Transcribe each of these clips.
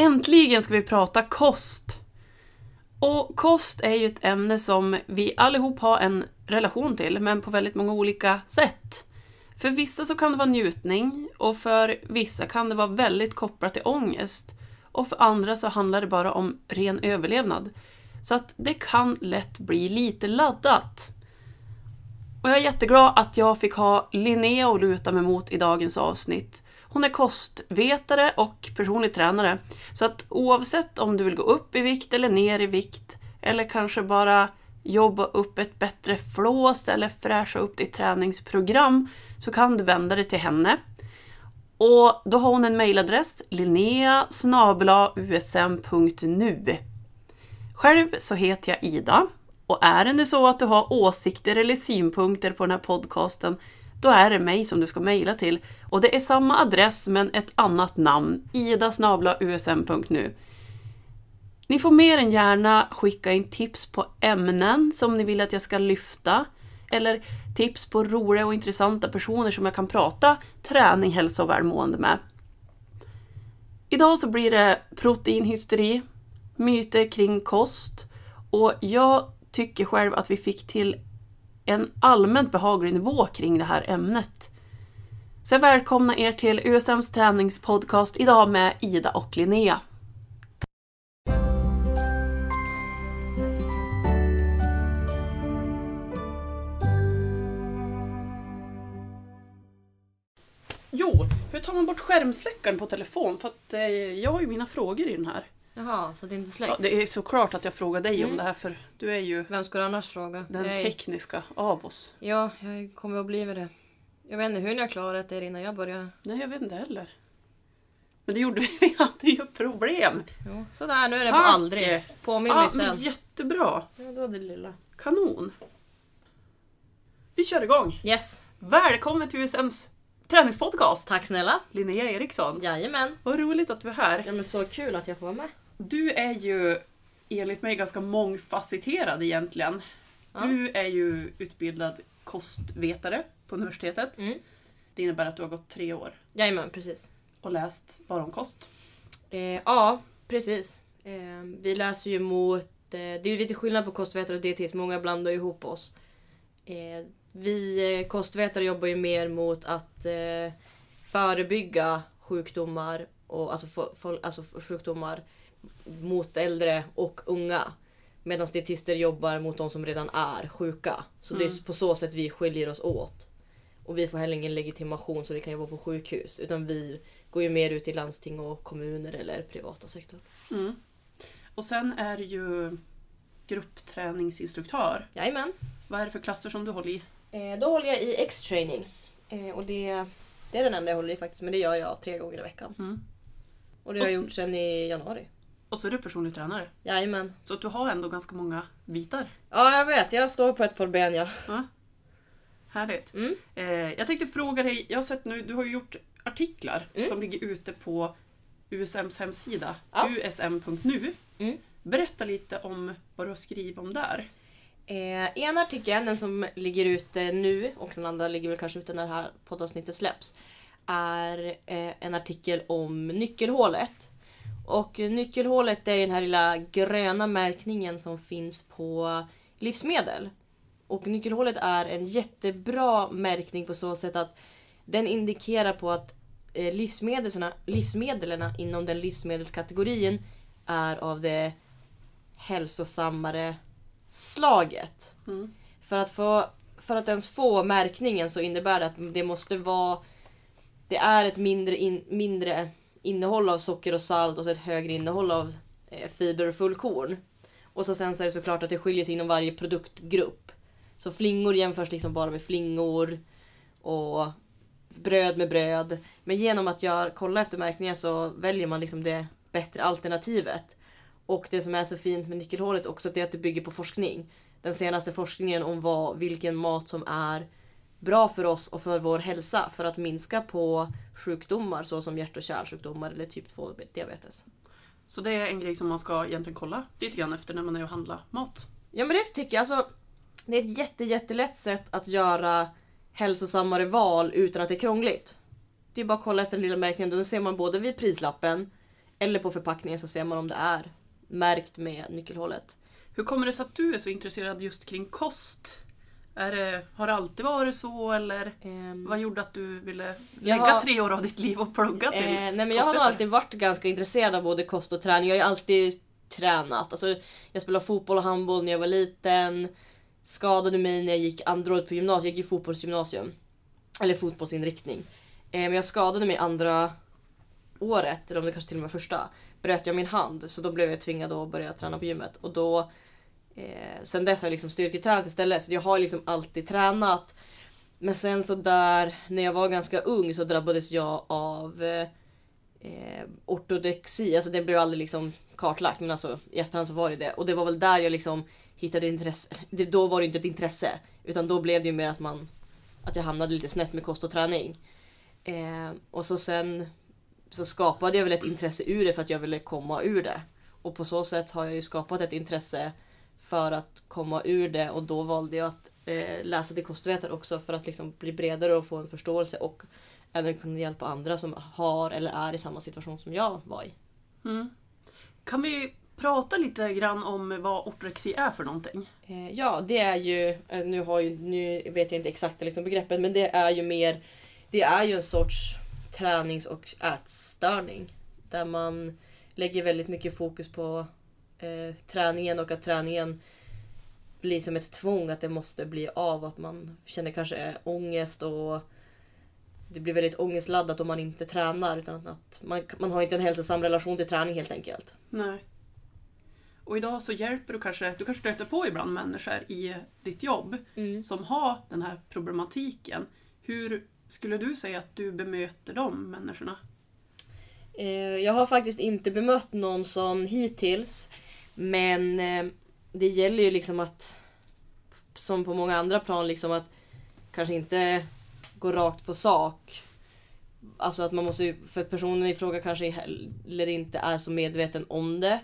Äntligen ska vi prata kost! Och kost är ju ett ämne som vi allihop har en relation till, men på väldigt många olika sätt. För vissa så kan det vara njutning och för vissa kan det vara väldigt kopplat till ångest. Och för andra så handlar det bara om ren överlevnad. Så att det kan lätt bli lite laddat. Och jag är jätteglad att jag fick ha Linnea att luta mig mot i dagens avsnitt. Hon är kostvetare och personlig tränare. Så att oavsett om du vill gå upp i vikt eller ner i vikt eller kanske bara jobba upp ett bättre flås eller fräscha upp ditt träningsprogram så kan du vända dig till henne. Och då har hon en mejladress, linnea usm.nu. Själv så heter jag Ida och är det nu så att du har åsikter eller synpunkter på den här podcasten då är det mig som du ska mejla till. Och det är samma adress men ett annat namn, idasnablausm.nu. Ni får mer än gärna skicka in tips på ämnen som ni vill att jag ska lyfta. Eller tips på roliga och intressanta personer som jag kan prata träning, hälsa och välmående med. Idag så blir det proteinhysteri, myter kring kost och jag tycker själv att vi fick till en allmänt behaglig nivå kring det här ämnet. Så jag välkomnar er till USMs träningspodcast idag med Ida och Linnea. Jo, hur tar man bort skärmsläckaren på telefon? För att eh, jag har ju mina frågor i den här. Jaha, så det inte släcks? Ja, det är såklart att jag frågar dig om Mm. det här för du är ju Vem ska du annars fråga? den jag är- tekniska av oss. Ja, jag kommer att bli det. Jag vet inte hur ni har klarat det innan jag började. Nej, jag vet inte heller. Men det gjorde vi, vi hade ju problem. Jo, sådär, nu är det på Tack! aldrig. Påminn mig Ja, sen. men jättebra. Ja, det var det lilla. Kanon. Vi kör igång. Yes, Välkommen till USMs träningspodcast. tack snälla. Linnea Eriksson. Jajamän. Vad roligt att du är här. Ja men så kul att jag får vara med. Du är ju enligt mig ganska mångfacetterad egentligen. Ja. Du är ju utbildad kostvetare på universitetet. Mm. Det innebär att du har gått tre år Jajamän, precis. och läst bara om kost. Eh, ja, precis. Eh, vi läser ju mot... Eh, det är ju lite skillnad på kostvetare och dietist. Många blandar ihop oss. Eh, vi eh, kostvetare jobbar ju mer mot att eh, förebygga sjukdomar och alltså, fo- fol- alltså sjukdomar mot äldre och unga. Medan dietister jobbar mot de som redan är sjuka. Så det är på så sätt vi skiljer oss åt. Och vi får heller ingen legitimation så vi kan jobba på sjukhus. Utan vi går ju mer ut i landsting och kommuner eller privata sektor. Mm. Och sen är du ju gruppträningsinstruktör. Jajamän. Vad är det för klasser som du håller i? Eh, då håller jag i X-training. Eh, och det, det är den enda jag håller i faktiskt. Men det gör jag tre gånger i veckan. Mm. Och det har jag gjort sedan i januari. Och så är du personlig tränare. Jajamän. Så att du har ändå ganska många bitar. Ja jag vet, jag står på ett par ben ja. Ja. Härligt. Mm. Eh, jag tänkte fråga dig, jag har sett nu, du har ju gjort artiklar Mm. som ligger ute på USMs hemsida, Ja. usm.nu. Mm. Berätta lite om vad du har skrivit om där. Eh, en artikel, den som ligger ute nu och den andra ligger väl kanske ute när det här poddavsnittet släpps. Är eh, en artikel om nyckelhålet. Och nyckelhålet är den här lilla gröna märkningen som finns på livsmedel. Och nyckelhålet är en jättebra märkning på så sätt att den indikerar på att eh, livsmedlen, livsmedlen inom den livsmedelskategorin är av det hälsosammare slaget. Mm. För att, få, för att ens få märkningen så innebär det att det måste vara... Det är ett mindre, in, mindre innehåll av socker och salt och så ett högre innehåll av eh, fiber och fullkorn. Och så sen så är det såklart att det skiljer sig inom varje produktgrupp. Så flingor jämförs liksom bara med flingor och bröd med bröd. Men genom att jag kollar efter märkningar så väljer man liksom det bättre alternativet. Och det som är så fint med nyckelhålet också det är att det bygger på forskning. Den senaste forskningen om vad, vilken mat som är bra för oss och för vår hälsa för att minska på sjukdomar såsom hjärt och kärlsjukdomar eller typ 2 diabetes. Så det är en grej som man ska egentligen kolla lite grann efter när man är och handlar mat. Ja men det tycker jag. Alltså, det är ett jätte, jättelätt sätt att göra hälsosammare val utan att det är krångligt. Det är bara att kolla efter den lilla märkningen. Då ser man både vid prislappen Eller på förpackningen så ser man om det är märkt med nyckelhålet. Hur kommer det sig att du är så intresserad just kring kost? Är det, har det alltid varit så eller Ehm, vad gjorde att du ville lägga har- tre år av ditt liv och plugga till Eh, nej men jag har nog alltid varit ganska intresserad av både kost och träning. Jag har ju alltid tränat. Alltså, jag spelade fotboll och handboll när jag var liten. Skadade mig när jag gick andra året på gymnasiet. Jag gick i fotbollsgymnasium. Eller fotbollsinriktning. Eh, men jag skadade mig andra året, eller om det kanske till och med första. Bröt jag min hand så då blev jag tvingad att börja träna på gymmet. Och då eh, Sen dess har jag liksom styrketränat istället. Så jag har liksom alltid tränat. Men sen så där när jag var ganska ung så drabbades jag av eh, eh ortodexi. Alltså det blev aldrig liksom kartlagt men alltså i efterhand så var det det. Och det var väl där jag liksom hittade intresse. Det, då var det inte ett intresse. Utan då blev det ju mer att man att jag hamnade lite snett med kost och träning. Eh, och så sen så skapade jag väl ett intresse ur det för att jag ville komma ur det. Och på så sätt har jag ju skapat ett intresse för att komma ur det och då valde jag att eh, läsa till kostvetare också för att liksom bli bredare och få en förståelse och även kunna hjälpa andra som har eller är i samma situation som jag var i. Mm. Kan vi prata lite grann om vad ortorexi är för någonting? Eh, ja, det är ju, eh, nu, har ju, nu vet jag inte exakta liksom begreppet, men det är ju mer, det är ju en sorts tränings och ätstörning. Där man lägger väldigt mycket fokus på eh, träningen och att träningen blir som ett tvång att det måste bli av. Att man känner kanske ångest och det blir väldigt ångestladdat om man inte tränar. Utan att man, man har inte en hälsosam relation till träning helt enkelt. Nej. Och idag så hjälper du kanske, du kanske stöter på ibland människor i ditt jobb som har den här problematiken. Hur skulle du säga att du bemöter de människorna? Eh, Jag har faktiskt inte bemött någon sån hittills. Men eh, det gäller ju liksom att, som på många andra plan, liksom att kanske inte gå rakt på sak. Alltså att man måste ju, för personen i fråga kanske heller inte är så medveten om det.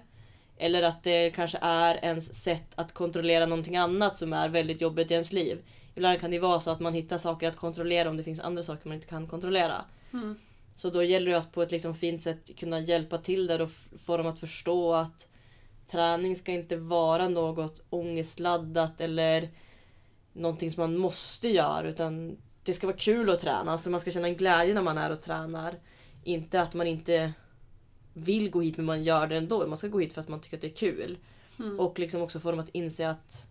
Eller att det kanske är ens sätt att kontrollera någonting annat som är väldigt jobbigt i ens liv. Ibland kan det vara så att man hittar saker att kontrollera om det finns andra saker man inte kan kontrollera. Mm. Så då gäller det att på ett liksom fint sätt kunna hjälpa till där och få dem att förstå att träning ska inte vara något ångestladdat eller någonting som man måste göra utan det ska vara kul att träna. Alltså man ska känna en glädje när man är och tränar. Inte att man inte vill gå hit men man gör det ändå. Man ska gå hit för att man tycker att det är kul. Mm. Och liksom också få dem att inse att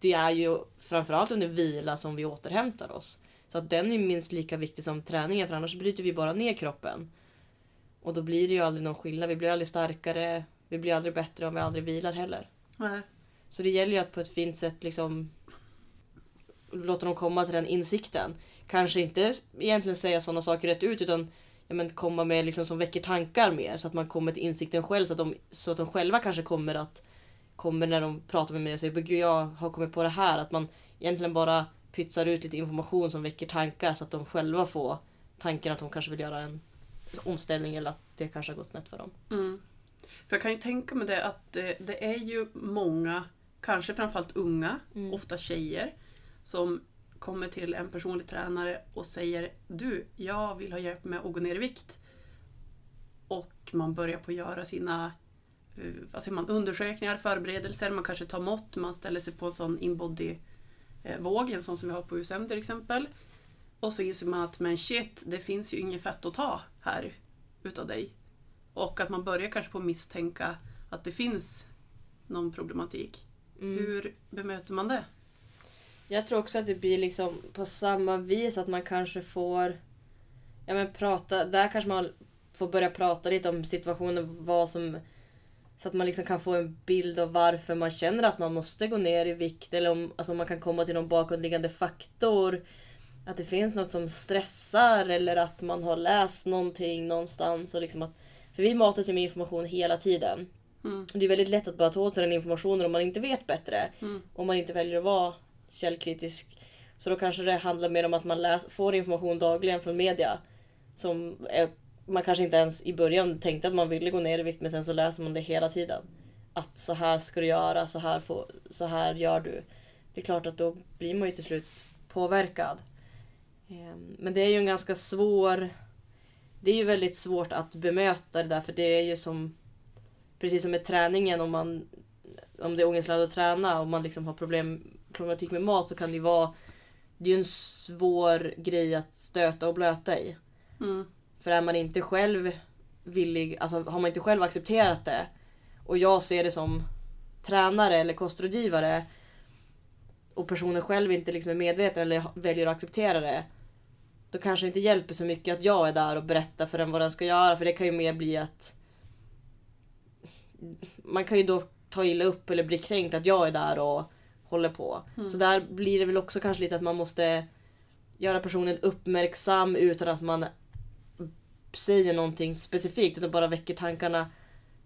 det är ju framförallt under vila som vi återhämtar oss. Så att den är ju minst lika viktig som träningen för annars bryter vi bara ner kroppen. Och då blir det ju aldrig någon skillnad. Vi blir aldrig starkare. Vi blir aldrig bättre om vi aldrig vilar heller. Nej. Så det gäller ju att på ett fint sätt liksom låta dem komma till den insikten. Kanske inte egentligen säga sådana saker rätt ut utan ja, men komma med liksom som väcker tankar mer så att man kommer till insikten själv så att de, så att de själva kanske kommer att kommer när de pratar med mig och säger "Men gud jag har kommit på det här att man egentligen bara pytsar ut lite information som väcker tankar så att de själva får tanken att de kanske vill göra en omställning eller att det kanske har gått snett för dem. Mm. För jag kan ju tänka mig det att det, det är ju många, kanske framförallt unga, Mm. ofta tjejer, som kommer till en personlig tränare och säger Du, jag vill ha hjälp med att gå ner i vikt. Och man börjar på att göra sina eh, vad säger man, undersökningar, förberedelser, man kanske tar mått, man ställer sig på en sån inbody-våg, en sån som vi har på USM till exempel. Och så inser man att men shit, det finns ju inget fett att ta här utav dig. Och att man börjar kanske på att misstänka att det finns någon problematik. Mm. Hur bemöter man det? Jag tror också att det blir liksom på samma vis att man kanske får ja men prata, där kanske man får börja prata lite om situationen, vad som så att man liksom kan få en bild av varför man känner att man måste gå ner i vikt eller om, alltså om man kan komma till någon bakomliggande faktor. Att det finns något som stressar eller att man har läst någonting någonstans. Och liksom att, för vi matas ju med information hela tiden. Mm. Det är väldigt lätt att bara ta åt sig den informationen om man inte vet bättre. Mm. Om man inte väljer att vara källkritisk. Så då kanske det handlar mer om att man läs, får information dagligen från media. Som är, man kanske inte ens i början tänkte att man ville gå ner i vikt men sen så läser man det hela tiden. Att så här ska du göra, så här, får, så här gör du. Det är klart att då blir man ju till slut påverkad. Ehm, Men det är ju en ganska svår det är ju väldigt svårt att bemöta det där för det är ju som precis som med träningen om man om det är ångestladdat att träna och man liksom har problem, problematik med mat så kan det ju vara det är ju en svår grej att stöta och blöta i. Mm. För är man inte själv villig, alltså har man inte själv accepterat det och jag ser det som tränare eller kostrådgivare och personen själv inte liksom är medveten eller väljer att acceptera det. Då kanske det inte hjälper så mycket att jag är där och berättar för den vad den ska göra för det kan ju mer bli att man kan ju då ta illa upp eller bli kränkt att jag är där och håller på. Så där blir det väl också kanske lite att man måste göra personen uppmärksam utan att man säger någonting specifikt utan bara väcker tankarna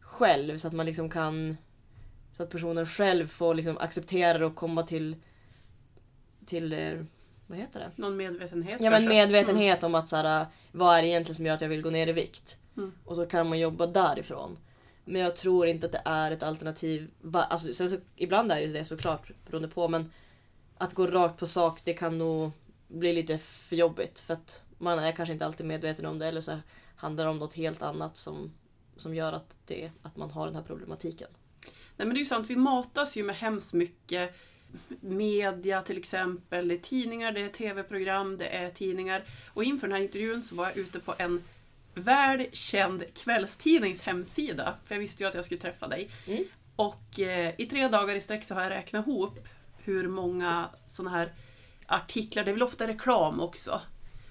själv så att man liksom kan så att personen själv får liksom acceptera det och komma till till eh, vad heter det? Någon medvetenhet Ja men kanske? medvetenhet om att så här, vad är det egentligen som gör att jag vill gå ner i vikt? Mm. Och så kan man jobba därifrån. Men jag tror inte att det är ett alternativ. Alltså, sen så, ibland är det det såklart beroende på men att gå rakt på sak det kan nog bli lite för jobbigt för att man är kanske inte alltid medveten om det eller så handlar det om något helt annat som, som gör att, det, att man har den här problematiken. Nej men det är ju sant, vi matas ju med hemskt mycket media till exempel. Det är tidningar, det är tv-program, det är tidningar. Och inför den här intervjun så var jag ute på en välkänd kvällstidnings hemsida. För jag visste ju att jag skulle träffa dig. Mm. Och eh, i tre dagar i sträck så har jag räknat ihop hur många sådana här artiklar, det är väl ofta reklam också,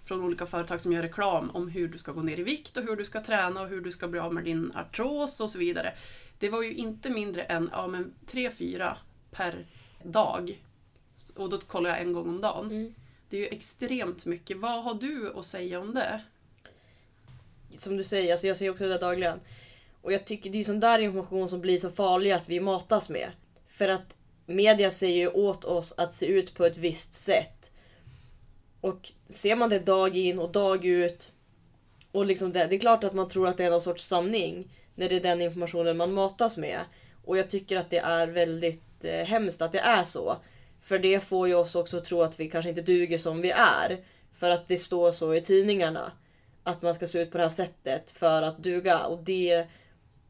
från olika företag som gör reklam om hur du ska gå ner i vikt och hur du ska träna och hur du ska bli av med din artros och så vidare. Det var ju inte mindre än ja, men, tre, fyra per dag. Och då kollar jag en gång om dagen. Mm. Det är ju extremt mycket. Vad har du att säga om det? som du säger, alltså jag ser också det där dagligen. Och jag tycker det är sån där information som blir så farlig att vi matas med. För att media säger ju åt oss att se ut på ett visst sätt. Och ser man det dag in och dag ut. Och liksom det, det är klart att man tror att det är någon sorts sanning. När det är den informationen man matas med. Och jag tycker att det är väldigt jättehemskt hemskt att det är så. För det får ju oss också att tro att vi kanske inte duger som vi är. För att det står så i tidningarna att man ska se ut på det här sättet för att duga. Och det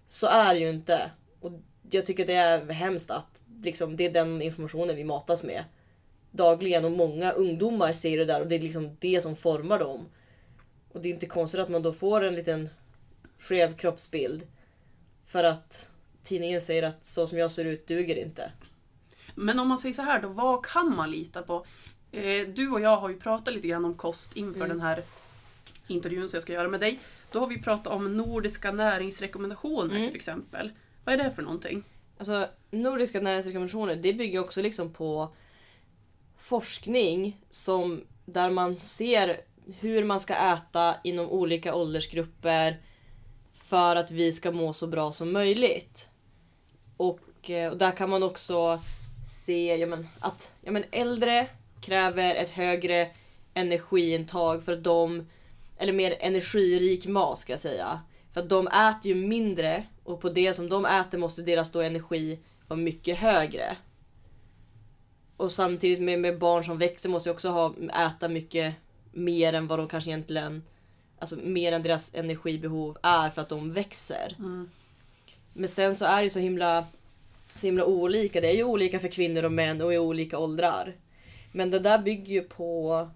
så är det ju inte. Och jag tycker det är hemskt att liksom, det är den informationen vi matas med dagligen. Och många ungdomar ser det där och det är liksom det som formar dem. Och det är inte konstigt att man då får en liten skev kroppsbild. För att tidningen säger att så som jag ser ut duger inte. Men om man säger så här då, vad kan man lita på? Eh, du och jag har ju pratat lite grann om kost inför Mm. den här intervjun som jag ska göra med dig. Då har vi pratat om nordiska näringsrekommendationer Mm. till exempel. Vad är det för någonting? Alltså nordiska näringsrekommendationer det bygger också liksom på forskning som där man ser hur man ska äta inom olika åldersgrupper för att vi ska må så bra som möjligt. Och, eh, och där kan man också se ja, men, att ja, men, äldre kräver ett högre energiintag för att de, eller mer energirik mat ska jag säga. För att de äter ju mindre och på det som de äter måste deras då energi vara mycket högre. Och samtidigt med, med barn som växer måste ju också ha, äta mycket mer än vad de kanske egentligen, alltså mer än deras energibehov är för att de växer. Mm. Men sen så är det så himla, så himla olika. Det är ju olika för kvinnor och män och i olika åldrar. Men det där bygger ju på,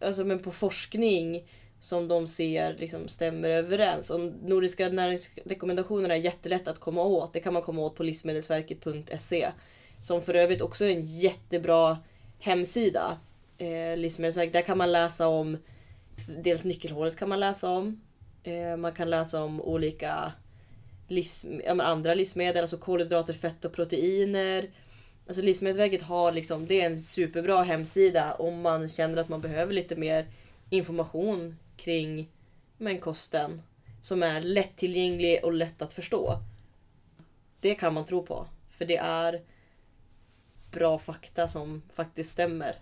alltså, men på forskning som de ser liksom stämmer överens. Och Nordiska näringsrekommendationerna är jättelätta att komma åt. Det kan man komma åt på livsmedelsverket.se. Som för övrigt också är en jättebra hemsida. Eh, Livsmedelsverket. Där kan man läsa om dels nyckelhålet kan man läsa om. Eh, man kan läsa om olika livs, ja, men andra livsmedel, alltså kolhydrater, fett och proteiner. Alltså Livsmedelsverket har liksom, det är en superbra hemsida om man känner att man behöver lite mer information kring men, kosten. Som är lättillgänglig och lätt att förstå. Det kan man tro på. För det är bra fakta som faktiskt stämmer.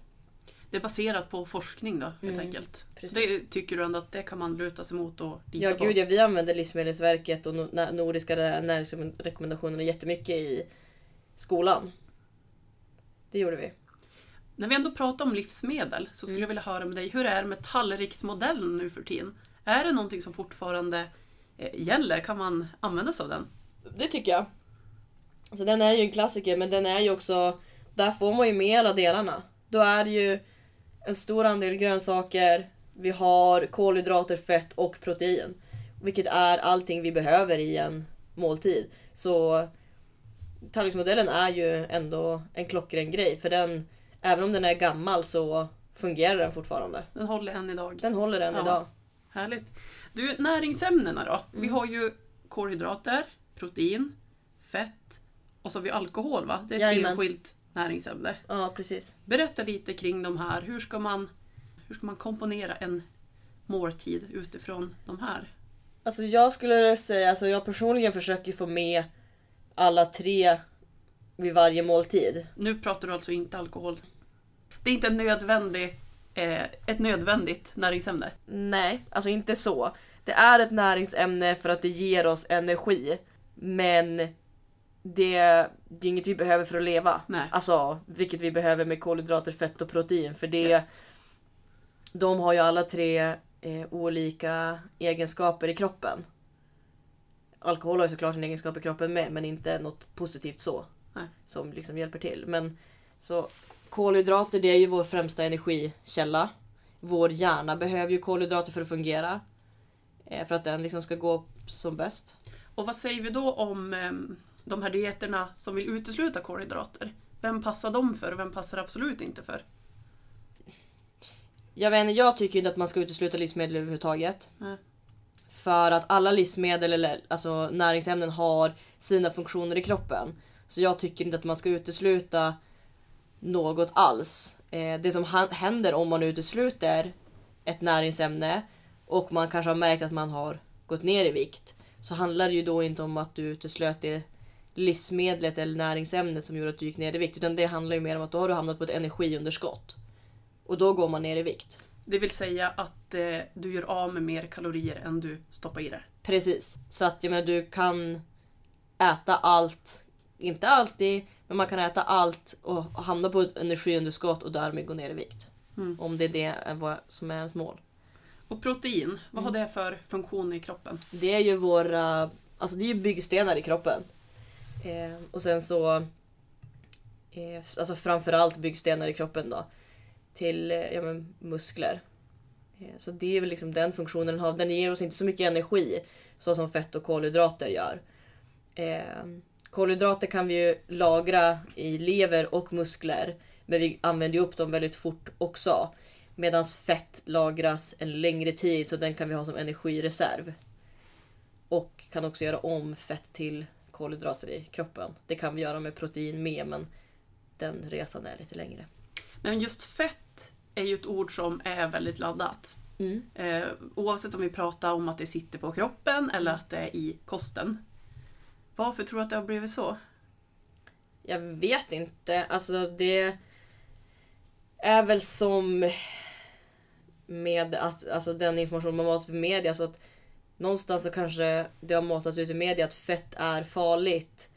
Det är baserat på forskning då, helt Mm, enkelt. precis. Så det tycker du ändå att det kan man luta sig mot och lita Ja på? gud ja, vi använder Livsmedelsverket och Nordiska näringsrekommendationerna jättemycket i skolan. Det gjorde vi. När vi ändå pratar om livsmedel så skulle Mm. jag vilja höra med dig, hur är det med tallriksmodellen nu för tiden? Är det någonting som fortfarande eh, gäller? Kan man använda sig av den? Det tycker jag. Alltså den är ju en klassiker men den är ju också... Där får man ju med alla delarna. Då är det ju en stor andel grönsaker, vi har kolhydrater, fett och protein. Vilket är allting vi behöver i en måltid. Så tallriksmodellen är ju ändå en klockren grej. För den, även om den är gammal så fungerar den fortfarande. Den håller än idag. Den håller än Ja. idag. Härligt. Du, näringsämnena då? Vi Mm. har ju kolhydrater, protein, fett och så har vi alkohol va? Det är ett enskilt näringsämne. Ja, precis. Berätta lite kring de här. Hur ska man, hur ska man komponera en måltid utifrån de här? Alltså jag skulle säga, alltså jag personligen försöker få med alla tre vid varje måltid. Nu pratar du alltså inte alkohol. Det är inte en nödvändig, eh, ett nödvändigt näringsämne. Nej, alltså inte så. Det är ett näringsämne för att det ger oss energi. Men det, det är inget vi behöver för att leva. Nej. Alltså, vilket vi behöver med kolhydrater, fett och protein. För det, Yes. de har ju alla tre eh, olika egenskaper i kroppen. Alkohol har ju såklart en egenskap i kroppen med, men inte något positivt så. Nej. Som liksom hjälper till. Men så kolhydrater det är ju vår främsta energikälla. Vår hjärna behöver ju kolhydrater för att fungera. Eh, för att den liksom ska gå som bäst. Och vad säger vi då om em, de här dieterna som vill utesluta kolhydrater? Vem passar de för och vem passar absolut inte för? Jag vet inte, jag tycker inte att man ska utesluta livsmedel överhuvudtaget. Nej. För att alla livsmedel eller alltså näringsämnen har sina funktioner i kroppen. Så jag tycker inte att man ska utesluta något alls. Eh, det som händer om man utesluter ett näringsämne och man kanske har märkt att man har gått ner i vikt. Så handlar det ju då inte om att du uteslöt det livsmedlet eller näringsämnet som gjorde att du gick ner i vikt. Utan det handlar ju mer om att då har du hamnat på ett energiunderskott. Och då går man ner i vikt. Det vill säga att eh, du gör av med mer kalorier än du stoppar i det. Precis. Så att jag menar, du kan äta allt. Inte alltid, men man kan äta allt och hamna på ett energiunderskott och därmed gå ner i vikt. Mm. Om det är det vad som är ens mål. Och protein, vad har det för funktion i kroppen? Det är ju våra alltså det är ju byggstenar i kroppen. Eh, och sen så eh, alltså framförallt byggstenar i kroppen då. Till eh, ja, men, muskler. Eh, så det är väl liksom den funktionen den har. Den ger oss inte så mycket energi så som fett och kolhydrater gör. Eh, kolhydrater kan vi ju lagra i lever och muskler. Men vi använder ju upp dem väldigt fort också. Medan fett lagras en längre tid så den kan vi ha som energireserv. Och kan också göra om fett till kolhydrater i kroppen. Det kan vi göra med protein med men den resan är lite längre. Men just fett är ju ett ord som är väldigt laddat. Mm. Eh, oavsett om vi pratar om att det sitter på kroppen eller att det är i kosten. Varför tror du att det har blivit så? Jag vet inte. Alltså det är väl som med att, alltså den information man matas i media. Så att någonstans så kanske det har matats ut i media att fett är farligt.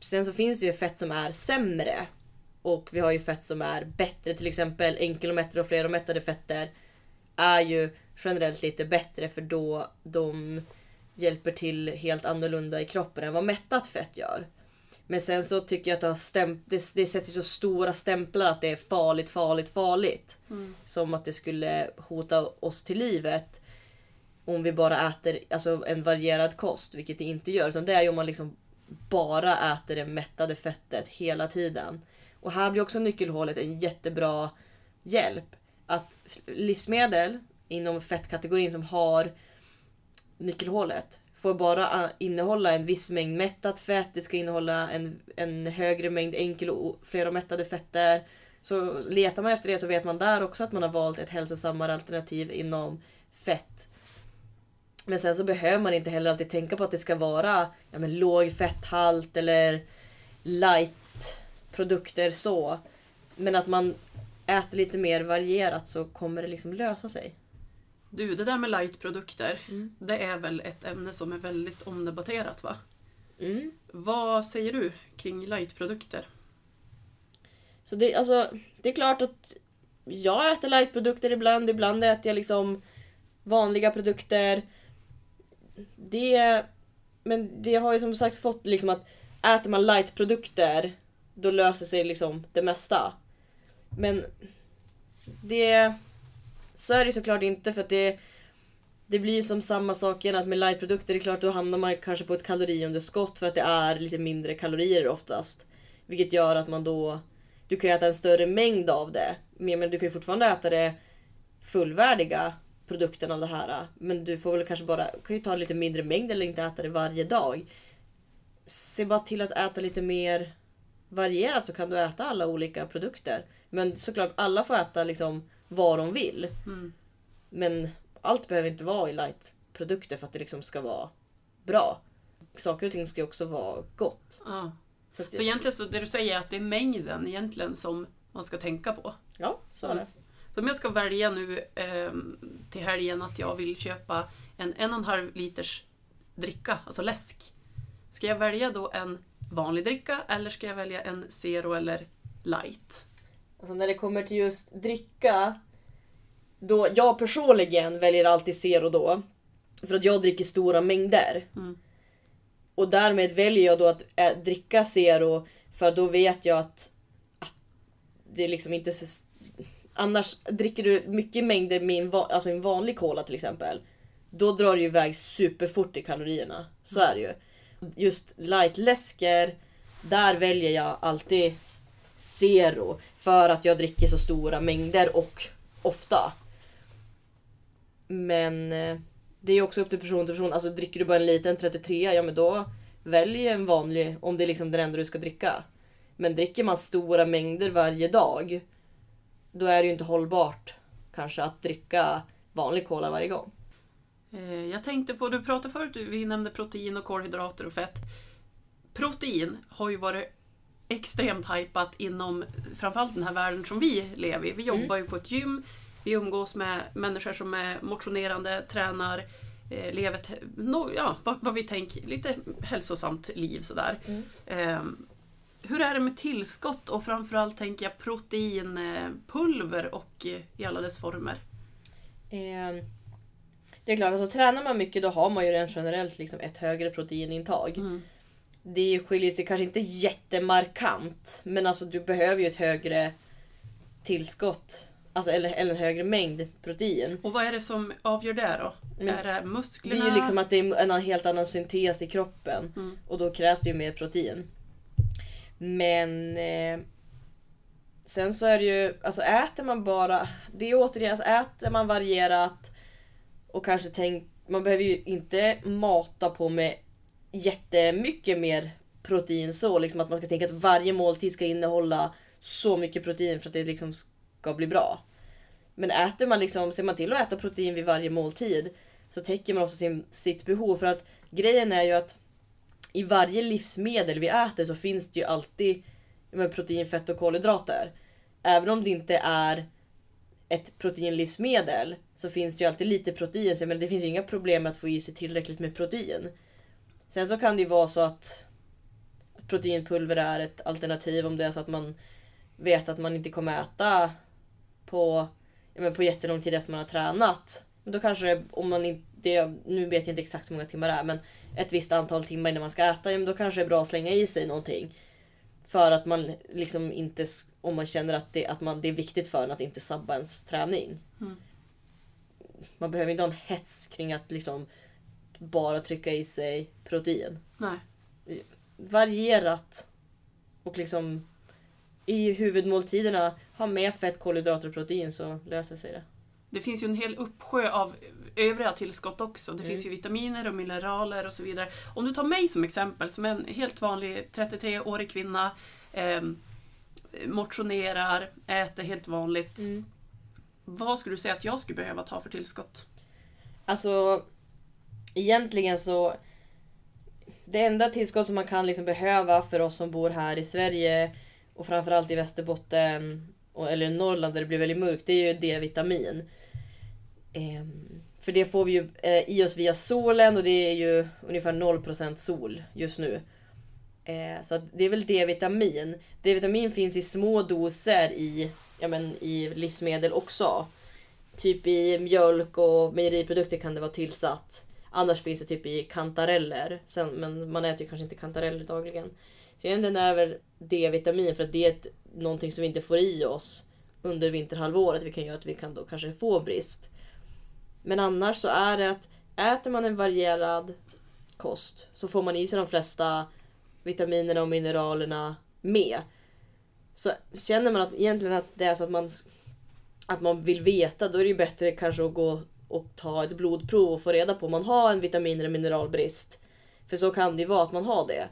Sen så finns det ju fett som är sämre. Och vi har ju fett som är bättre. Till exempel enkelomättade och fleromättade fetter är ju generellt lite bättre för då de hjälper till helt annorlunda i kroppen än vad mättat fett gör. Men sen så tycker jag att det, har det, det sätter så stora stämplar att det är farligt, farligt, farligt. Som att det skulle hota oss till livet. Om vi bara äter alltså, en varierad kost, vilket det inte gör. Utan det är ju om man liksom bara äter det mättade fettet hela tiden. Och här blir också nyckelhålet en jättebra hjälp. Att livsmedel inom fettkategorin som har nyckelhålet får bara eh, innehålla en viss mängd mättat fett. Det ska innehålla en, en högre mängd enkel och flera mättade fetter. Så letar man efter det så vet man där också att man har valt ett hälsosammare alternativ inom fett. Men sen så behöver man inte heller alltid tänka på att det ska vara ja, men låg fetthalt eller light produkter så. Men att man äter lite mer varierat så kommer det liksom lösa sig. Du, det där med lightprodukter, Mm. det är väl ett ämne som är väldigt omdebatterat va? Mm. Vad säger du kring lightprodukter? Så det, alltså, det är klart att jag äter lightprodukter ibland. Ibland äter jag liksom vanliga produkter. Det, men det har ju som sagt fått liksom att äter man light-produkter då löser sig liksom det mesta. Men det... Så är det såklart inte för att det... Det blir som samma sak igen att med lightprodukter, det är klart då hamnar man kanske på ett kaloriunderskott för att det är lite mindre kalorier oftast. Vilket gör att man då... Du kan ju äta en större mängd av det. Men du kan ju fortfarande äta det fullvärdiga produkten av det här. Men du får väl kanske bara kan ju ta lite mindre mängd eller inte äta det varje dag. Se bara till att äta lite mer varierat så kan du äta alla olika produkter. Men såklart alla får äta liksom vad de vill. Mm. Men allt behöver inte vara i light-produkter för att det liksom ska vara bra. Saker och ting ska ju också vara gott. Ja. Så, att, Så egentligen så det du säger är att det är mängden egentligen som man ska tänka på. ja, så är det. Så om jag ska välja nu ehm, till helgen att jag vill köpa en en och en halv liters dricka, alltså läsk. Ska jag välja då en vanlig dricka eller ska jag välja en zero eller light? Alltså när det kommer till just dricka. Då jag personligen väljer alltid Zero då. För att jag dricker stora mängder. Mm. Och därmed väljer jag då att äh, dricka Zero. För då vet jag att, att det liksom inte Annars dricker du mycket mängder med en, va- alltså en vanlig cola till exempel. Då drar det ju iväg superfort i kalorierna. Så är det ju. Just light-läsker. Där väljer jag alltid Zero. För att jag dricker så stora mängder och ofta. Men eh, det är också upp till person till person. Alltså dricker du bara en liten 33, ja men då välj en vanlig om det är liksom den enda du ska dricka. Men dricker man stora mängder varje dag, då är det ju inte hållbart kanske att dricka vanlig cola varje gång. Eh, Jag tänkte på, du pratade förut, vi nämnde protein och kolhydrater och fett. Protein har ju varit extremt hypat inom framförallt den här världen som vi lever i. Vi jobbar ju på ett gym, vi umgås med människor som är motionerande, tränar, eh, lever no, ja, vad, vad vi tänker, lite hälsosamt liv sådär. Mm. Eh, hur är det med tillskott och framförallt tänker jag proteinpulver och eh, i alla dess former? Eh, det är klart, alltså tränar man mycket då har man ju rent generellt liksom ett högre proteinintag. Mm. Det skiljer sig kanske inte jättemarkant. Men alltså du behöver ju ett högre tillskott. Alltså eller, eller en högre mängd protein. Och vad är det som avgör det då? Men är det Det musklerna? är ju liksom att det är en helt annan syntes i kroppen. Mm. Och då krävs det ju mer protein. Men eh, sen så är det ju, alltså äter man bara, det är återigen, alltså äter man varierat och kanske tänk, man behöver ju inte mata på med jättemycket mer protein så, liksom att man ska tänka att varje måltid ska innehålla så mycket protein för att det liksom ska bli bra. Men äter man liksom, ser man till att äta protein vid varje måltid så täcker man också sin, sitt behov. För att grejen är ju att i varje livsmedel vi äter så finns det ju alltid med protein, fett och kolhydrater. Även om det inte är ett proteinlivsmedel så finns det ju alltid lite protein. Men det finns ju inga problem med att få i sig tillräckligt med protein. Sen så kan det ju vara så att proteinpulver är ett alternativ om det är så att man vet att man inte kommer äta på, ja, men på jättelång tid efter man har tränat. Men då kanske det, om man inte, nu vet jag inte exakt hur många timmar det är, men ett visst antal timmar innan man ska äta, ja, men då kanske det är bra att slänga i sig någonting. För att man liksom inte, om man känner att det, att man, det är viktigt för en att inte sabba ens träning. Mm. Man behöver inte ha en hets kring att liksom bara trycka i sig protein. Nej. Varierat. Och liksom i huvudmåltiderna ha med fett, kolhydrater och protein så löser sig det. Det finns ju en hel uppsjö av övriga tillskott också. Det Mm. finns ju vitaminer och mineraler och så vidare. Om du tar mig som exempel, som en helt vanlig 33-årig kvinna, eh, motionerar, äter helt vanligt. Vad skulle du säga att jag skulle behöva ta för tillskott? Alltså egentligen så det enda tillskott som man kan liksom behöva för oss som bor här i Sverige och framförallt i Västerbotten och, eller i Norrland där det blir väldigt mörkt, det är ju D-vitamin. Ehm, för det får vi ju eh, i oss via solen och det är ju ungefär 0% sol just nu. Eh, så att det är väl D-vitamin. D-vitamin finns i små doser i, ja, men, i livsmedel också. typ i mjölk och mejeriprodukter kan det vara tillsatt. Annars finns det typ i kantareller. Sen, men man äter ju kanske inte kantareller dagligen. Så egentligen är väl D-vitamin för att det är ett, någonting som vi inte får i oss under vinterhalvåret. Vi kan göra att vi kan då kanske få brist. Men annars så är det att äter man en varierad kost så får man i sig de flesta vitaminerna och mineralerna med. Så känner man att egentligen att det är så att man, att man vill veta då är det ju bättre kanske att gå och ta ett blodprov och få reda på om man har en vitamin eller mineralbrist. För så kan det ju vara att man har det.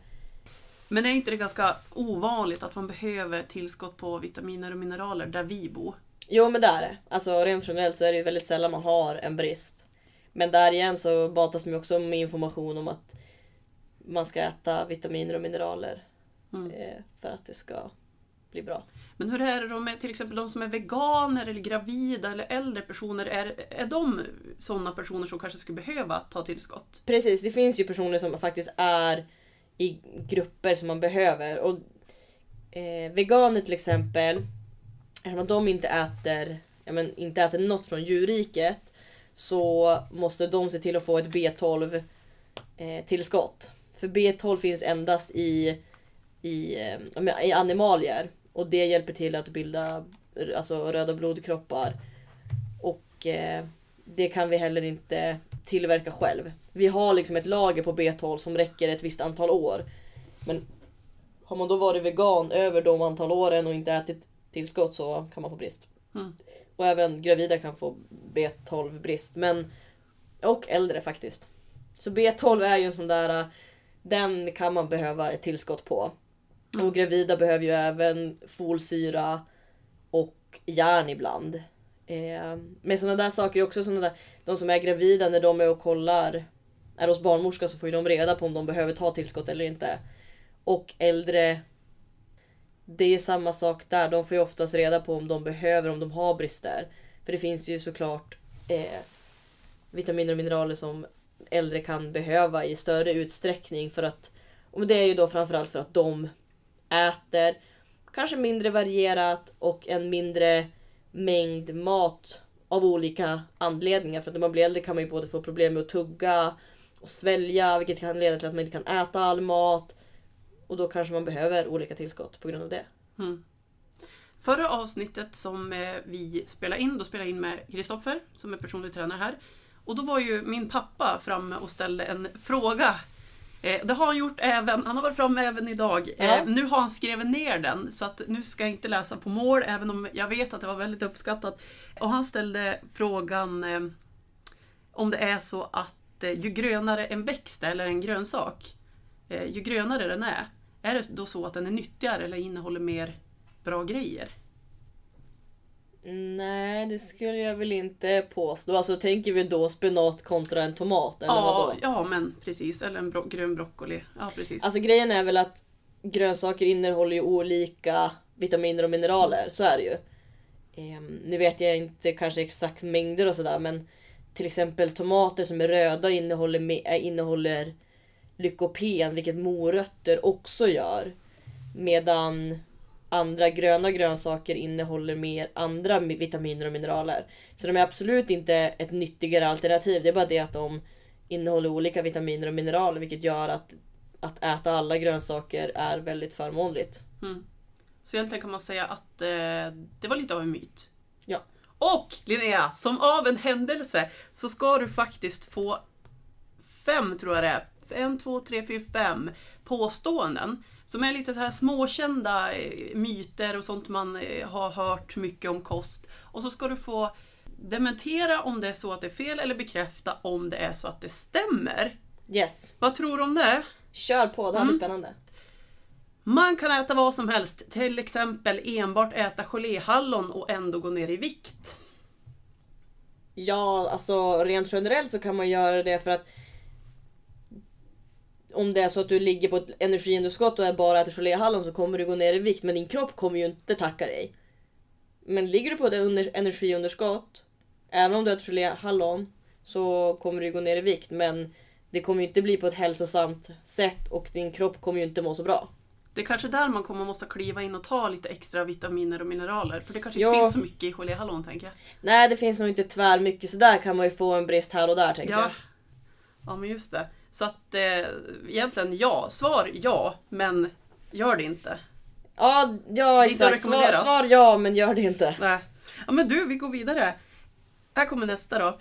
Men är inte det ganska ovanligt att man behöver tillskott på vitaminer och mineraler där vi bor? Jo men det är det. Alltså rent generellt så är det ju väldigt sällan man har en brist. Men där igen så batas man också med information om att man ska äta vitaminer och mineraler. Mm. Eh, för att det ska bli bra. Men hur är det då med till exempel de som är veganer eller gravida eller äldre personer? Är, är de sådana personer som kanske skulle behöva ta tillskott? Precis, det finns ju personer som faktiskt är i grupper som man behöver. Och eh, Veganer till exempel, Eftersom de inte äter, ja, men, inte äter något från djurriket så måste de se till att få ett B12 eh, tillskott. För B12 finns endast i, i, eh, i animalier och det hjälper till att bilda alltså, röda blodkroppar. Och eh, det kan vi heller inte tillverka själv. Vi har liksom ett lager på B12 som räcker ett visst antal år. Men har man då varit vegan över de antal åren och inte ätit tillskott så kan man få brist. Mm. Och även gravida kan få B12 brist. Men, och äldre faktiskt. Så B12 är ju en sån där, den kan man behöva ett tillskott på. Mm. Och gravida behöver ju även folsyra och järn ibland. Eh, men sådana där saker är också sådana där, de som är gravida när de är och kollar, är hos barnmorska så får ju de reda på om de behöver ta tillskott eller inte. Och äldre, det är samma sak där. De får ju oftast reda på om de behöver, om de har brister. För det finns ju såklart eh, vitaminer och mineraler som äldre kan behöva i större utsträckning för att, och det är ju då framförallt för att de äter kanske mindre varierat och en mindre mängd mat av olika anledningar. För att när man blir äldre kan man ju både få problem med att tugga och svälja vilket kan leda till att man inte kan äta all mat. Och då kanske man behöver olika tillskott på grund av det. Mm. Förra avsnittet som eh, vi spelade in, då spelade jag in med Kristoffer som är personlig tränare här. Och då var ju min pappa framme och ställde en fråga. Eh, det har han gjort även, han har varit framme även idag. Ja. Eh, nu har han skrivit ner den så att nu ska jag inte läsa på mål även om jag vet att det var väldigt uppskattat. Och han ställde frågan eh, om det är så att ju grönare en växt är, eller en grönsak, ju grönare den är, är det då så att den är nyttigare eller innehåller mer bra grejer? Nej, det skulle jag väl inte påstå. Alltså tänker vi då spenat kontra en tomat? Eller Ja, vadå? ja, men precis. Eller en bro grön broccoli. Ja, precis. Alltså grejen är väl att grönsaker innehåller ju olika vitaminer och mineraler. Så är det ju. Ehm, nu vet jag inte kanske exakt mängder och sådär men till exempel tomater som är röda innehåller, äh, innehåller lykopen vilket morötter också gör. Medan andra gröna grönsaker innehåller mer andra mi- vitaminer och mineraler. Så de är absolut inte ett nyttigare alternativ. Det är bara det att de innehåller olika vitaminer och mineraler vilket gör att att äta alla grönsaker är väldigt förmånligt. Mm. Så egentligen kan man säga att eh, det var lite av en myt. Ja. Och Linnea, som av en händelse så ska du faktiskt få fem, tror jag det är, en, två, tre, fyra, fem påståenden som är lite så här småkända eh, myter och sånt man eh, har hört mycket om kost. Och så ska du få dementera om det är så att det är fel eller bekräfta om det är så att det stämmer. Yes. Vad tror du om det? Kör på, det här blir Mm. spännande. Man kan äta vad som helst, till exempel enbart äta geléhallon och ändå gå ner i vikt. Ja, alltså rent generellt så kan man göra det för att om det är så att du ligger på ett energiunderskott och är bara äter geléhallon så kommer du gå ner i vikt men din kropp kommer ju inte tacka dig. Men ligger du på ett under- energiunderskott, även om du äter geléhallon, så kommer du gå ner i vikt men det kommer ju inte bli på ett hälsosamt sätt och din kropp kommer ju inte må så bra. Det är kanske där man kommer måste kliva in och ta lite extra vitaminer och mineraler. För det kanske Ja. inte finns så mycket i geléhallon tänker jag. Nej det finns nog inte tvär mycket så där kan man ju få en brist här och där tänker Ja. jag. ja, men just det. Så att eh, egentligen ja. Svar ja, men gör det inte. Ja, ja exakt. Svar, svar ja men gör det inte. Nej. Ja men du, vi går vidare. Här kommer nästa då.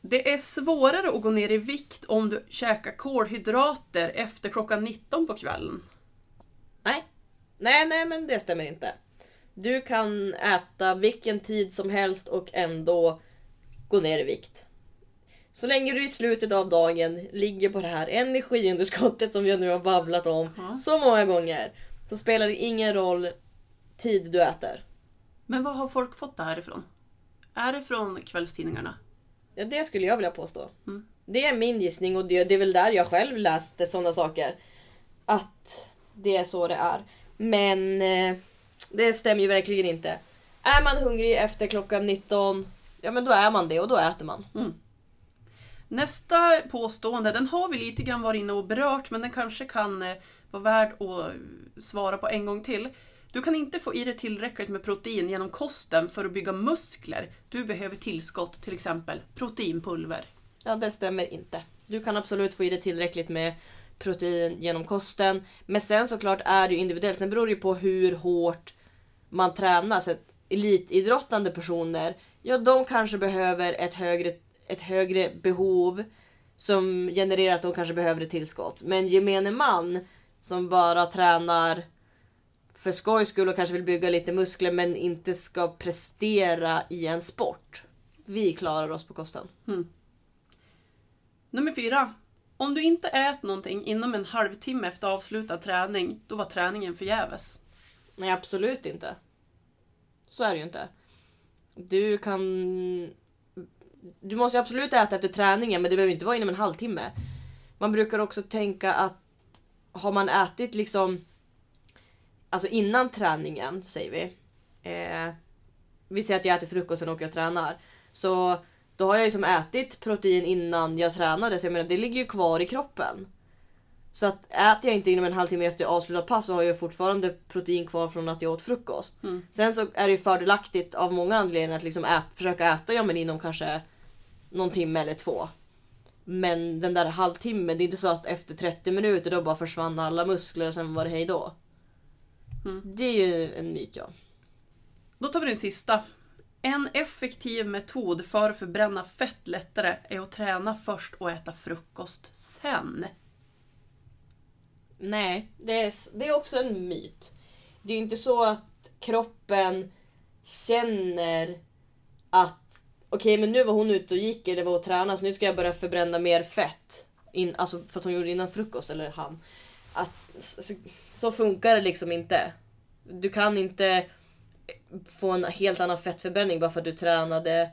Det är svårare att gå ner i vikt om du käkar kolhydrater efter klockan 19 på kvällen. Nej. Nej, nej men det stämmer inte. Du kan äta vilken tid som helst och ändå gå ner i vikt. Så länge du i slutet av dagen ligger på det här energiunderskottet som jag nu har babblat om Ja. så många gånger så spelar det ingen roll tid du äter. Men vad har folk fått det här ifrån? Är det från kvällstidningarna? Ja, det skulle jag vilja påstå. Mm. Det är min gissning och det, det är väl där jag själv läste sådana saker. Att det är så det är. Men eh, det stämmer ju verkligen inte. Är man hungrig efter klockan 19, ja men då är man det och då äter man. Nästa påstående, den har vi lite grann varit inne och berört, men den kanske kan eh, vara värd att eh, svara på en gång till. Du kan inte få i dig tillräckligt med protein genom kosten för att bygga muskler. Du behöver tillskott, till exempel proteinpulver. Ja, det stämmer inte. Du kan absolut få i dig tillräckligt med protein genom kosten. Men sen såklart är det ju individuellt. Sen beror det ju på hur hårt man tränar. Så elitidrottande personer, ja de kanske behöver ett högre, ett högre behov som genererar att de kanske behöver ett tillskott. Men gemene man som bara tränar för skojs skull och kanske vill bygga lite muskler men inte ska prestera i en sport. Vi klarar oss på kosten. Nummer fyra. Om du inte äter någonting inom en halvtimme efter avslutad träning, då var träningen förgäves. Nej, absolut inte. Så är det ju inte. Du kan... Du måste ju absolut äta efter träningen men det behöver inte vara inom en halvtimme. Man brukar också tänka att har man ätit liksom... Alltså innan träningen, säger vi. Eh, vi säger att jag äter frukost och och tränar. Så då har jag ju som ätit protein innan jag tränade så jag menar det ligger ju kvar i kroppen. Så att äter jag inte inom en halvtimme efter avslutat pass så har jag fortfarande protein kvar från att jag åt frukost. Mm. Sen så är det ju fördelaktigt av många anledningar att liksom ät, försöka äta ja, men inom kanske någon timme eller två. Men den där halvtimmen, det är inte så att efter 30 minuter då bara försvann alla muskler och sen var det hej då. Mm. Det är ju en myt ja. Då tar vi den sista. En effektiv metod för att förbränna fett lättare är att träna först och äta frukost sen. Nej, det är, det är också en myt. Det är ju inte så att kroppen känner att okej men nu var hon ute och gick eller var och tränade så nu ska jag börja förbränna mer fett. In, alltså för att hon gjorde det innan frukost eller han. Att, så, så funkar det liksom inte. Du kan inte få en helt annan fettförbränning bara för att du tränade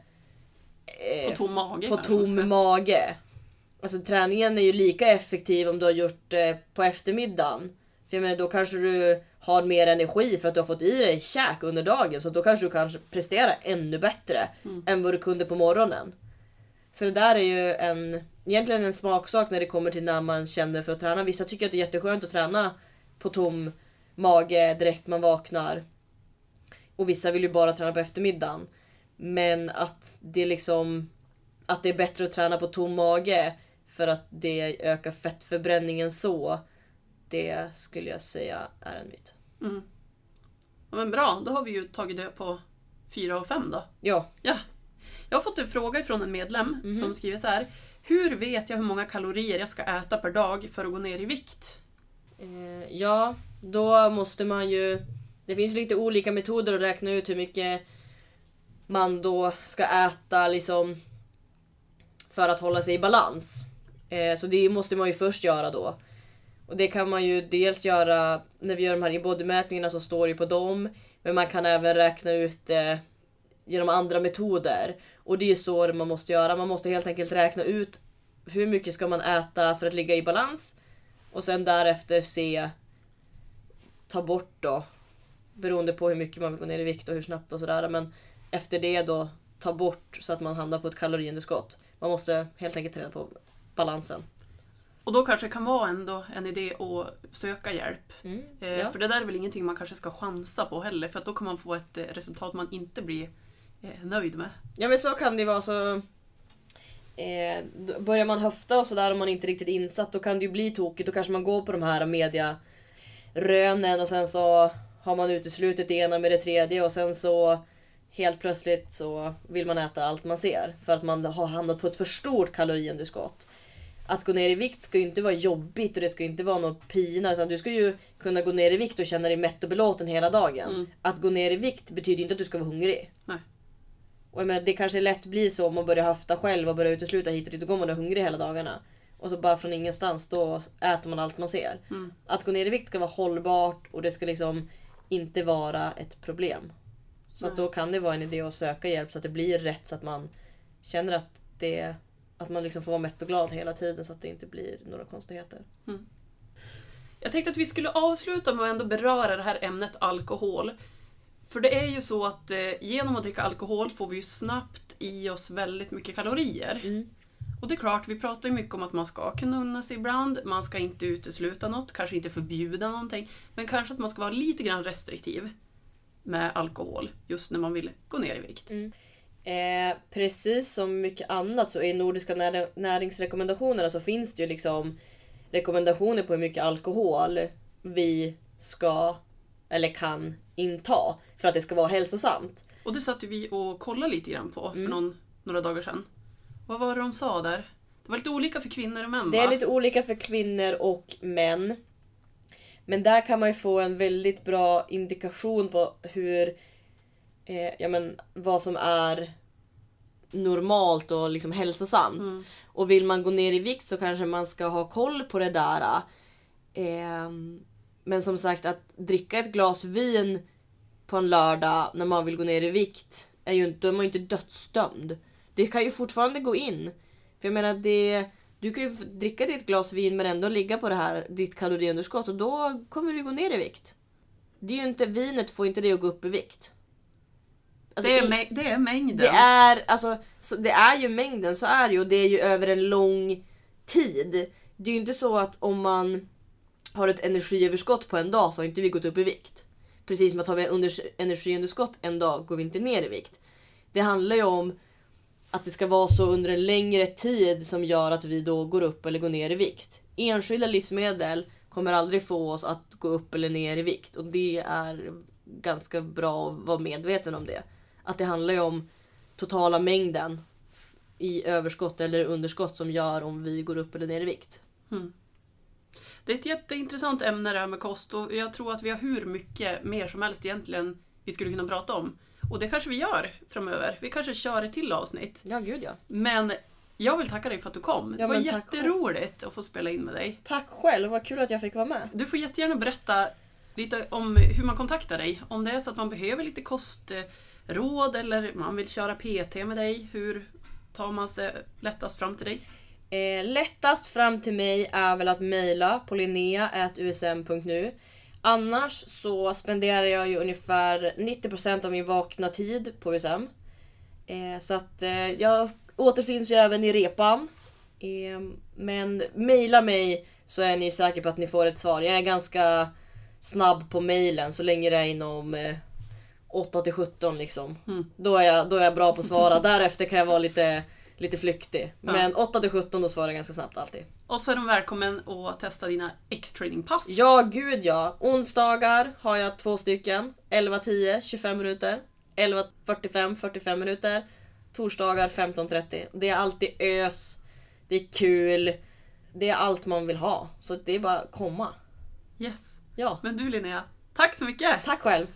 eh, På tom mage på tom mage. Alltså träningen är ju lika effektiv om du har gjort det på eftermiddagen. För jag menar då kanske du har mer energi för att du har fått i dig käk under dagen. Så då kanske du kanske presterar ännu bättre än vad du kunde på morgonen. Så det där är ju en, egentligen en smaksak när det kommer till när man känner för att träna. Vissa tycker att det är jätteskönt att träna på tom mage direkt man vaknar. Och vissa vill ju bara träna på eftermiddagen. Men att det liksom att det är bättre att träna på tom mage för att det ökar fettförbränningen så. Det skulle jag säga är en myt. Mm. Ja, men bra, då har vi ju tagit det på fyra och fem då. Ja, Ja. Jag har fått en fråga från en medlem som skriver så här. Hur vet jag hur många kalorier jag ska äta per dag för att gå ner i vikt? eh, ja, då måste man ju... Det finns lite olika metoder att räkna ut hur mycket man då ska äta liksom för att hålla sig i balans. Eh, så det måste man ju först göra då. Och det kan man ju dels göra när vi gör de här inbodymätningarna så står det ju på dem. Men man kan även räkna ut det genom andra metoder. Och det är ju så man måste göra. Man måste helt enkelt räkna ut hur mycket ska man äta för att ligga i balans. Och sen därefter se, ta bort då, beroende på hur mycket man vill gå ner i vikt och hur snabbt och sådär. Men efter det då ta bort så att man hamnar på ett kaloriunderskott. Man måste helt enkelt ta reda på balansen. Och då kanske det kan vara ändå en idé att söka hjälp. Mm. Eh, Ja. För det där är väl ingenting man kanske ska chansa på heller, för att då kan man få ett eh, resultat man inte blir eh, nöjd med. ja men så kan det vara så. Eh, börjar man höfta och sådär om man inte är riktigt insatt då kan det ju bli tokigt. Då kanske man går på de här media rönen och sen så har man uteslutit det ena med det tredje och sen så helt plötsligt så vill man äta allt man ser för att man har hamnat på ett för stort kaloriunderskott. Att gå ner i vikt ska ju inte vara jobbigt och det ska inte vara någon pina. Utan du ska ju kunna gå ner i vikt och känna dig mätt och belåten hela dagen. Mm. Att gå ner i vikt betyder inte att du ska vara hungrig. Nej. Och jag menar, det kanske lätt blir så om man börjar höfta själv och börjar utesluta hit och dit. Då går man och hungrig hela dagarna. Och så bara från ingenstans då äter man allt man ser. Mm. Att gå ner i vikt ska vara hållbart och det ska liksom inte vara ett problem. Så då kan det vara en idé att söka hjälp så att det blir rätt så att man känner att det att man liksom får vara mätt och glad hela tiden så att det inte blir några konstigheter. Jag tänkte att vi skulle avsluta med att ändå beröra det här ämnet alkohol. För det är ju så att eh, genom att dricka alkohol får vi ju snabbt i oss väldigt mycket kalorier. Mm. Och det är klart, vi pratar ju mycket om att man ska kunna unna sig ibland, man ska inte utesluta något, kanske inte förbjuda någonting, men kanske att man ska vara lite grann restriktiv med alkohol just när man vill gå ner i vikt. Eh, precis som mycket annat så i nordiska när- näringsrekommendationerna så finns det ju liksom rekommendationer på hur mycket alkohol vi ska eller kan inta för att det ska vara hälsosamt. Och det satt ju vi och kollade lite grann på för Mm. någon, några dagar sedan. Vad var det de sa där? Det var lite olika för kvinnor och män Det va? är lite olika för kvinnor och män. Men där kan man ju få en väldigt bra indikation på hur, eh, ja men vad som är normalt och liksom hälsosamt. Mm. Och vill man gå ner i vikt så kanske man ska ha koll på det där. Ehm, men som sagt att dricka ett glas vin på en lördag när man vill gå ner i vikt är ju inte, är man ju inte dödsdömd. Det kan ju fortfarande gå in. För jag menar det, du kan ju dricka ditt glas vin men ändå ligga på det här ditt kaloriunderskott och då kommer du gå ner i vikt. Det är ju inte, vinet får inte dig att gå upp i vikt. Alltså, det, är i- det är mängden. det är, alltså, så det är ju mängden, så är det ju. Och det är ju över en lång tid. Det är ju inte så att om man har ett energiöverskott på en dag så har inte vi gått upp i vikt. Precis som att har vi under, energiunderskott en dag går vi inte ner i vikt. Det handlar ju om att det ska vara så under en längre tid som gör att vi då går upp eller går ner i vikt. Enskilda livsmedel kommer aldrig få oss att gå upp eller ner i vikt och det är ganska bra att vara medveten om det. Att det handlar ju om totala mängden i överskott eller underskott som gör om vi går upp eller ner i vikt. Det är ett jätteintressant ämne det här med kost och jag tror att vi har hur mycket mer som helst egentligen vi skulle kunna prata om. Och det kanske vi gör framöver. Vi kanske kör ett till avsnitt. Ja, gud ja. Men jag vill tacka dig för att du kom. det Ja, var men tack jätteroligt att få spela in med dig. Tack själv, vad kul att jag fick vara med. Du får jättegärna berätta lite om hur man kontaktar dig. Om det är så att man behöver lite råd eller man vill köra PT med dig. Hur tar man sig lättast fram till dig? Eh, lättast fram till mig är väl att mejla på linnea.usm.nu. Annars så spenderar jag ju ungefär 90% av min vakna tid på USM. Eh, så att eh, jag återfinns ju även i repan. Eh, men mejla mig så är ni säkra på att ni får ett svar. Jag är ganska snabb på mejlen så länge det är inom eh, 8 till 17 liksom. Mm. Då, är jag, då är jag bra på att svara. Därefter kan jag vara lite, lite flyktig. Ja. Men 8 till 17 då svarar jag ganska snabbt alltid. Och så är de välkommen att testa dina X-training-pass. Ja, gud ja. Onsdagar har jag två stycken. 11.10, 25 minuter. 11.45, 45 minuter. Torsdagar 15.30. Det är alltid ös. Det är kul. Det är allt man vill ha. Så det är bara att komma. Yes. Ja, Men du Linnea, tack så mycket! tack själv.